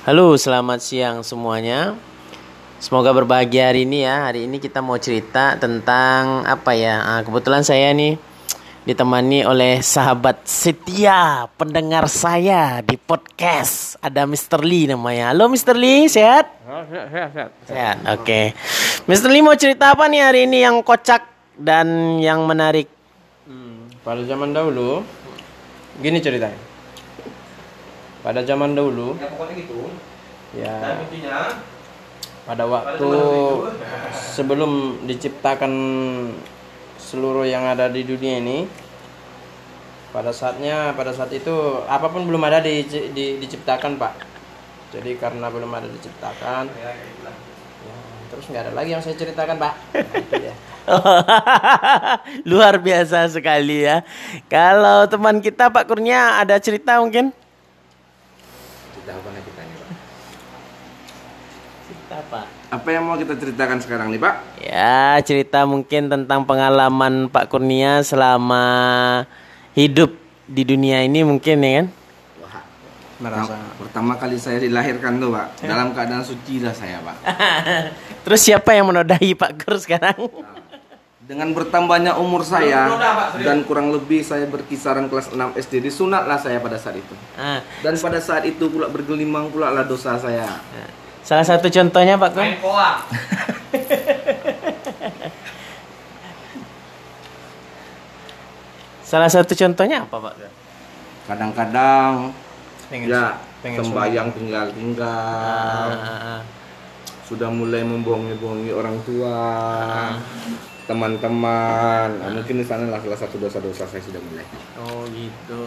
Halo, selamat siang semuanya. Semoga berbahagia hari ini ya. Hari ini kita mau cerita tentang apa ya? Ah, kebetulan saya nih ditemani oleh sahabat setia pendengar saya di podcast. Ada Mr. Lee namanya. Halo Mr. Lee, sehat? sehat, sehat, sehat. Sehat. Oke. Mr. Lee mau cerita apa nih hari ini yang kocak dan yang menarik? Hmm, pada zaman dahulu, gini ceritanya. Pada zaman dahulu, Ya pokoknya gitu. ya Dan intinya pada waktu sebelum diciptakan seluruh yang ada di dunia ini, pada saatnya, pada saat itu apa pun belum ada di, di- diciptakan pak. Jadi karena belum ada diciptakan, ya ya, terus nggak ada lagi yang saya ceritakan pak. Nah, itu ya. Luar biasa sekali ya. Kalau teman kita Pak Kurnia ada cerita mungkin? Kita apa nih kita ini, Pak? Cerita Pak. Apa yang mau kita ceritakan sekarang nih Pak? Ya, cerita mungkin tentang pengalaman Pak Kurnia selama hidup di dunia ini mungkin ya kan? Wah, Merasa pertama kali saya dilahirkan tuh Pak, dalam keadaan suci dah saya Pak. Terus siapa yang menodai Pak Kur sekarang? Dengan bertambahnya umur saya dan kurang lebih saya berkisaran kelas 6 SD disunatlah saya pada saat itu. Ah, Dan pada saat itu pula bergelimang pula lah dosa saya. salah satu contohnya Pak koa. Salah satu contohnya apa Pak? Kadang-kadang pengen ya pengen sembayang tinggal-tinggal. Ah, ah, ah. Sudah mulai membohongi-bohongi orang tua. Teman-teman, Nah, mungkin di sana lah salah satu dosa-dosa saya sudah mulai. Oh gitu.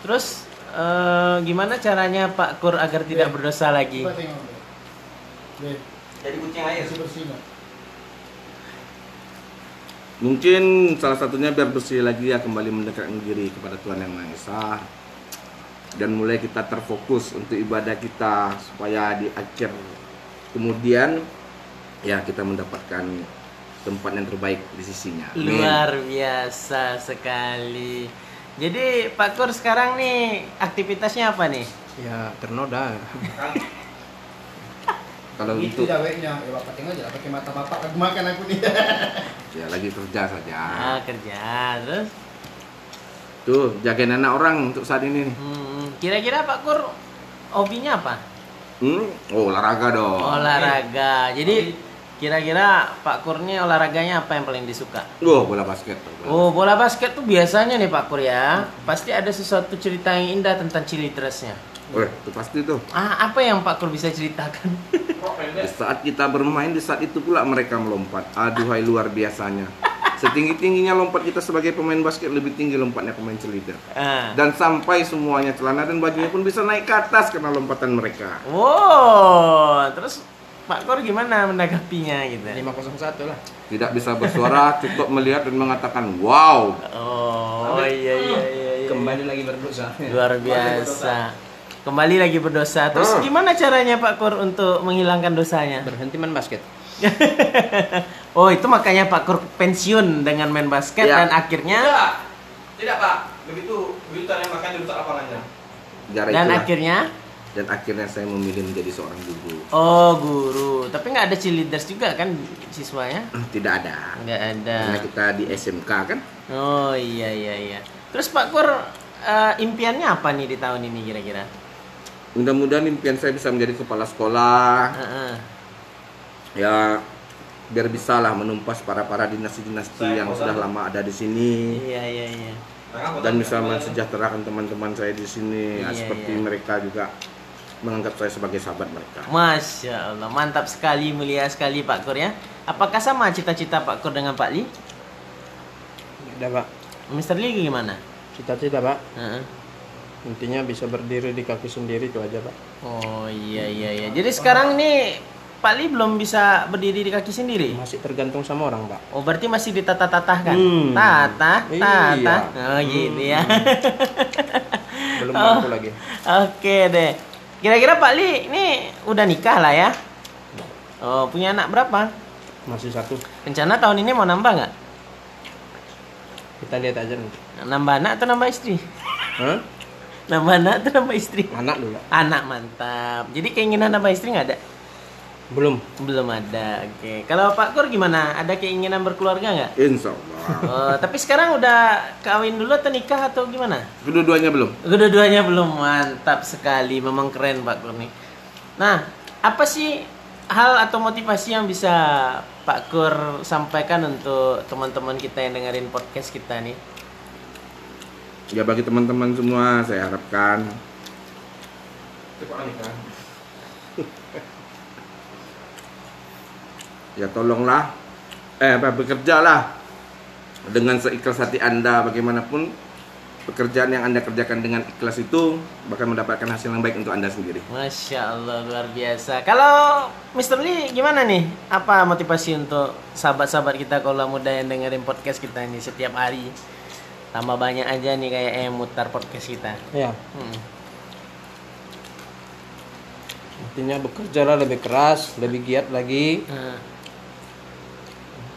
Terus eh, gimana caranya Pak Kur agar tidak berdosa lagi? Coba tengok. Deh, Jadi kucing air. bersih? Mungkin salah satunya biar bersih lagi ya kembali mendekatkan diri kepada Tuhan Yang Maha Esa dan mulai kita terfokus untuk ibadah kita supaya di akhir kemudian ya kita mendapatkan tempat yang terbaik di sisinya. Amin. Luar biasa sekali. Jadi Pak Kur sekarang nih aktivitasnya apa nih? ya ternoda. Kalau Itu untuk ceweknya, ya bapak tengok aja pakai mata bapak aku makan aku nih. ya lagi kerja saja. Ah kerja terus. Tuh jagain anak orang untuk saat ini nih. Hmm, kira-kira Pak Kur hobinya apa? Hmm? Oh olahraga dong. Olahraga. Jadi kira-kira Pak Kur nih olahraganya apa yang paling disuka? Oh bola basket. Bola Oh bola basket tuh biasanya nih Pak Kur ya. Pasti ada sesuatu cerita yang indah tentang Cilitresnya. Weh, itu pasti tuh. Ah apa yang Pak Kur bisa ceritakan? Di saat kita bermain, di saat itu pula mereka melompat. Aduhai luar biasanya. Setinggi-tingginya lompat kita sebagai pemain basket, lebih tinggi lompatnya pemain celida. ah. Dan sampai semuanya celana dan bajunya pun bisa naik ke atas karena lompatan mereka. Wow, terus Pak Kor gimana menanggapinya gitu? 501 lah. Tidak bisa bersuara, cukup melihat dan mengatakan, wow. Oh iya iya iya. iya. Kembali lagi berdosa. Luar biasa. Kembali lagi berdosa. Terus Hmm. gimana caranya Pak Kur untuk menghilangkan dosanya? Berhenti main basket. oh itu makanya Pak Kur pensiun dengan main basket Iya. dan akhirnya Tidak. Tidak, Pak. Begitu begitu yang makan dirusak lapangannya. Dan itulah. akhirnya Dan akhirnya saya memilih menjadi seorang guru. oh guru. Tapi nggak ada cheerleaders juga kan siswanya? Tidak ada. Nggak ada. Karena kita di SMK kan. Oh iya iya iya. Terus Pak Kur eh, impiannya apa nih di tahun ini kira-kira? Mudah-mudahan impian saya bisa menjadi kepala sekolah. Heeh. Ya biar bisa lah menumpas para para dinasti-dinasti yang sudah lama ada di sini. Iya iya iya. Dan bisa mensejahterakan teman-teman saya di sini Iya, seperti iya. mereka juga menganggap saya sebagai sahabat mereka. Masya Allah, mantap sekali, mulia sekali Pak Kur ya. Apakah sama cita-cita Pak Kur dengan Pak Li? Udah pak. Mr. Li gimana? Cita-cita pak. Heeh. Intinya bisa berdiri di kaki sendiri itu aja pak. Oh iya iya iya. Jadi sekarang nih Pak Li belum bisa berdiri di kaki sendiri. Masih tergantung sama orang pak. Oh berarti masih ditata-tatah kan? Hmm. Tata, tata. Iya. Oh gitu ya. Belum Oh. mampu lagi. Oke deh. Kira-kira Pak Li ini udah nikah lah ya? Oh punya anak berapa? Masih satu. Rencana tahun ini mau nambah nggak? Kita lihat aja nanti. Nambah anak atau nambah istri? Hah? Nama anak atau nama istri? Anak dulu. Anak mantap. Jadi keinginan nama istri nggak ada? Belum. Belum ada. Oke. Kalau Pak Kur gimana? Ada keinginan berkeluarga nggak? Insya Allah. Oh, tapi sekarang udah kawin dulu atau nikah atau gimana? Kedua-duanya belum. Kedua-duanya belum mantap sekali, memang keren Pak Kur nih. Nah, apa sih hal atau motivasi yang bisa Pak Kur sampaikan untuk teman-teman kita yang dengerin podcast kita nih? Ya bagi teman-teman semua saya harapkan ya tolonglah eh apa bekerjalah dengan seikhlas hati anda bagaimanapun pekerjaan yang anda kerjakan dengan ikhlas itu bahkan mendapatkan hasil yang baik untuk anda sendiri Masya Allah luar biasa. Kalau Mr. Lee gimana nih? Apa motivasi untuk sahabat-sahabat kita kalau muda yang dengerin podcast kita nih setiap hari? Tambah banyak aja nih kayak yang mutar podcast kita. Ya. Hmm. Intinya bekerjalah lebih keras, lebih giat lagi. Nah,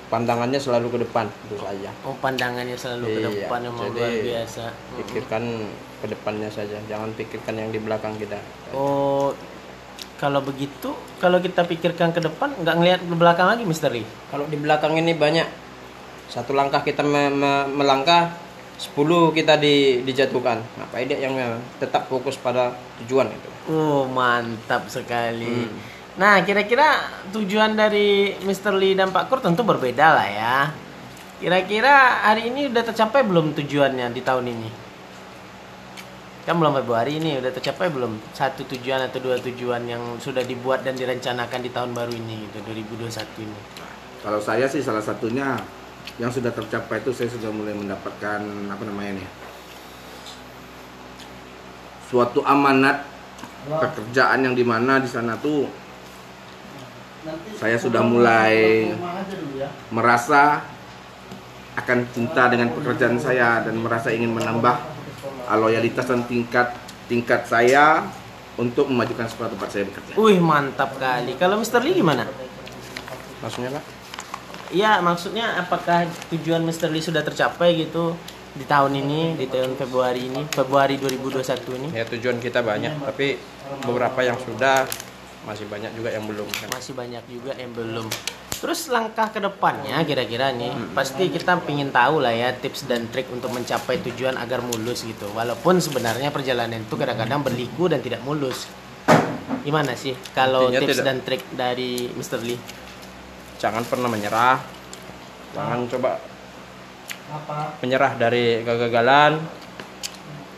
Pandangannya selalu ke depan itu saja. Oh pandangannya selalu ke Iya, depan memang jadi- luar biasa. Hmm. Pikirkan ke depannya saja, jangan pikirkan yang di belakang kita. Oh kalau begitu, kalau kita pikirkan ke depan, nggak ngelihat ke belakang lagi. Lee. Kalau di belakang ini banyak satu langkah kita me- me- melangkah, 10 kita di, dijatuhkan. Pak Ide yang memang tetap fokus pada tujuan itu. Oh mantap sekali. Hmm. Nah kira-kira tujuan dari Mr. Lee dan Pak Kur tentu berbeda lah ya. Kira-kira hari ini udah tercapai belum tujuannya di tahun ini? Kan belum Februari ini udah tercapai belum satu tujuan atau dua tujuan yang sudah dibuat dan direncanakan di tahun baru ini gitu 2021 ini. kalau saya sih salah satunya yang sudah tercapai itu saya sudah mulai mendapatkan apa namanya nih suatu amanat pekerjaan yang di mana di sana tuh saya sudah mulai merasa akan cinta dengan pekerjaan saya dan merasa ingin menambah loyalitas dan tingkat tingkat saya untuk memajukan sekolah tempat saya bekerja. Wih mantap kali. Kalau Mr. Lee gimana? Maksudnya Pak? Iya maksudnya apakah tujuan Mr. Lee sudah tercapai gitu di tahun ini di tahun Februari ini Februari 2021 ini Ya tujuan kita banyak, tapi beberapa yang sudah masih banyak juga yang belum. kan. masih banyak juga yang belum. Terus langkah ke depannya kira-kira nih pasti kita pingin tahu lah ya tips dan trik untuk mencapai tujuan agar mulus gitu. Walaupun sebenarnya perjalanan itu kadang-kadang berliku dan tidak mulus. Gimana sih kalau Intinya tips tidak- dan trik dari Mr. Lee? Jangan pernah menyerah. Jangan coba menyerah dari kegagalan.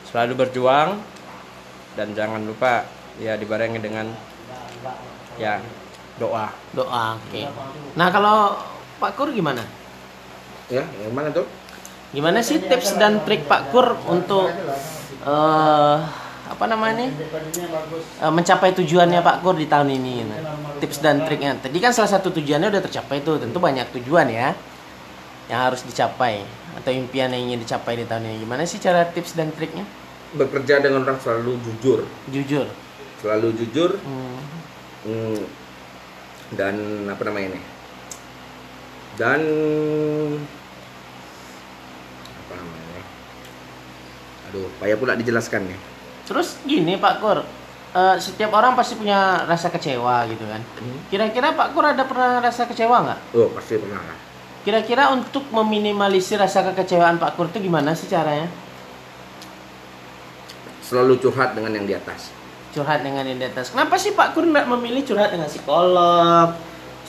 Selalu berjuang dan jangan lupa ya dibarengi dengan ya doa. Doa. Oke. Nah, kalau Pak Kur gimana? Ya, yang mana tuh? Gimana sih tips dan trik Pak Kur untuk eh apa namanya? Eh, mencapai tujuannya Pak Kur di tahun ini. Nah, tips dan triknya. Tadi kan salah satu tujuannya udah tercapai tuh. Tentu banyak tujuan ya yang harus dicapai atau impian yang ingin dicapai di tahun ini. Gimana sih cara tips dan triknya? Bekerja dengan orang selalu jujur, Jujur. selalu jujur Hmm. Hmm, dan apa namanya ini? Dan apa namanya? Aduh, payah pula dijelaskan ya. Terus gini Pak Kur, eh, setiap orang pasti punya rasa kecewa gitu kan. Kira-kira Pak Kur ada pernah rasa kecewa nggak? Oh, pasti pernah. lah. Kira-kira untuk meminimalisir rasa kekecewaan Pak Kur itu gimana sih caranya? Selalu curhat dengan yang di atas. Curhat dengan yang di atas. Kenapa sih Pak Kur nggak memilih curhat dengan psikolog,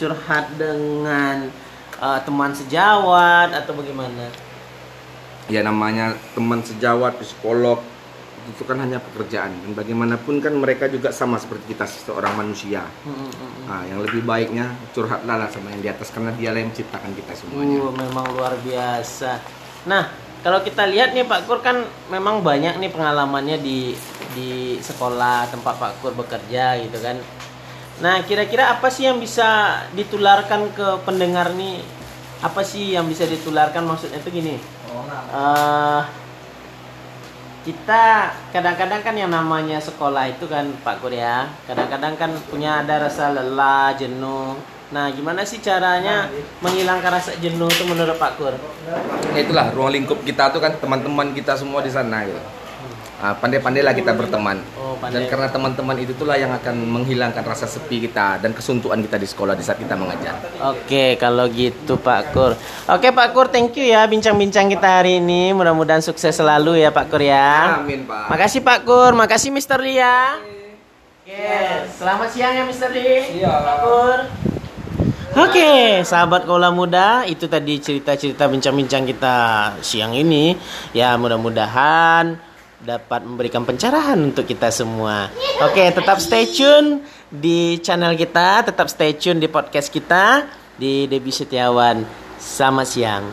curhat dengan eh, teman sejawat atau bagaimana? Ya namanya teman sejawat, psikolog itu kan hanya pekerjaan dan bagaimanapun kan mereka juga sama seperti kita seorang manusia. Hmm, hmm, hmm. Nah, yang lebih baiknya curhatlah lah sama yang di atas karena dia yang menciptakan kita semuanya. Uh, memang luar biasa. Nah, kalau kita lihat nih Pak Kur kan memang banyak nih pengalamannya di di sekolah tempat Pak Kur bekerja gitu kan. Nah, kira-kira apa sih yang bisa ditularkan ke pendengar nih? Apa sih yang bisa ditularkan maksudnya itu gini? eh kita kadang-kadang kan yang namanya sekolah itu kan Pak Kur ya kadang-kadang kan punya ada rasa lelah jenuh nah gimana sih caranya menghilangkan rasa jenuh itu menurut Pak Kur Ya itulah ruang lingkup kita tuh kan teman-teman kita semua di sana gitu. Ah, pandai-pandailah kita berteman. Oh, Dan karena teman-teman itu itulah yang akan menghilangkan rasa sepi kita dan kesuntuan kita di sekolah di saat kita mengajar. Oke, kalau gitu Pak Kur. Oke Pak Kur, thank you ya bincang-bincang kita hari ini. Mudah-mudahan sukses selalu ya Pak Kur ya. Amin, Pak. Makasih Pak Kur, makasih Mr. Lia. Oke, selamat siang ya Mr. Lee. Pak Kur. Oke, sahabat kaula muda, itu tadi cerita-cerita bincang-bincang kita siang ini. Ya, mudah-mudahan dapat memberikan pencerahan untuk kita semua. Oke, tetap stay tune di channel kita, tetap stay tune di podcast kita di Debbie Setiawan. Selamat siang.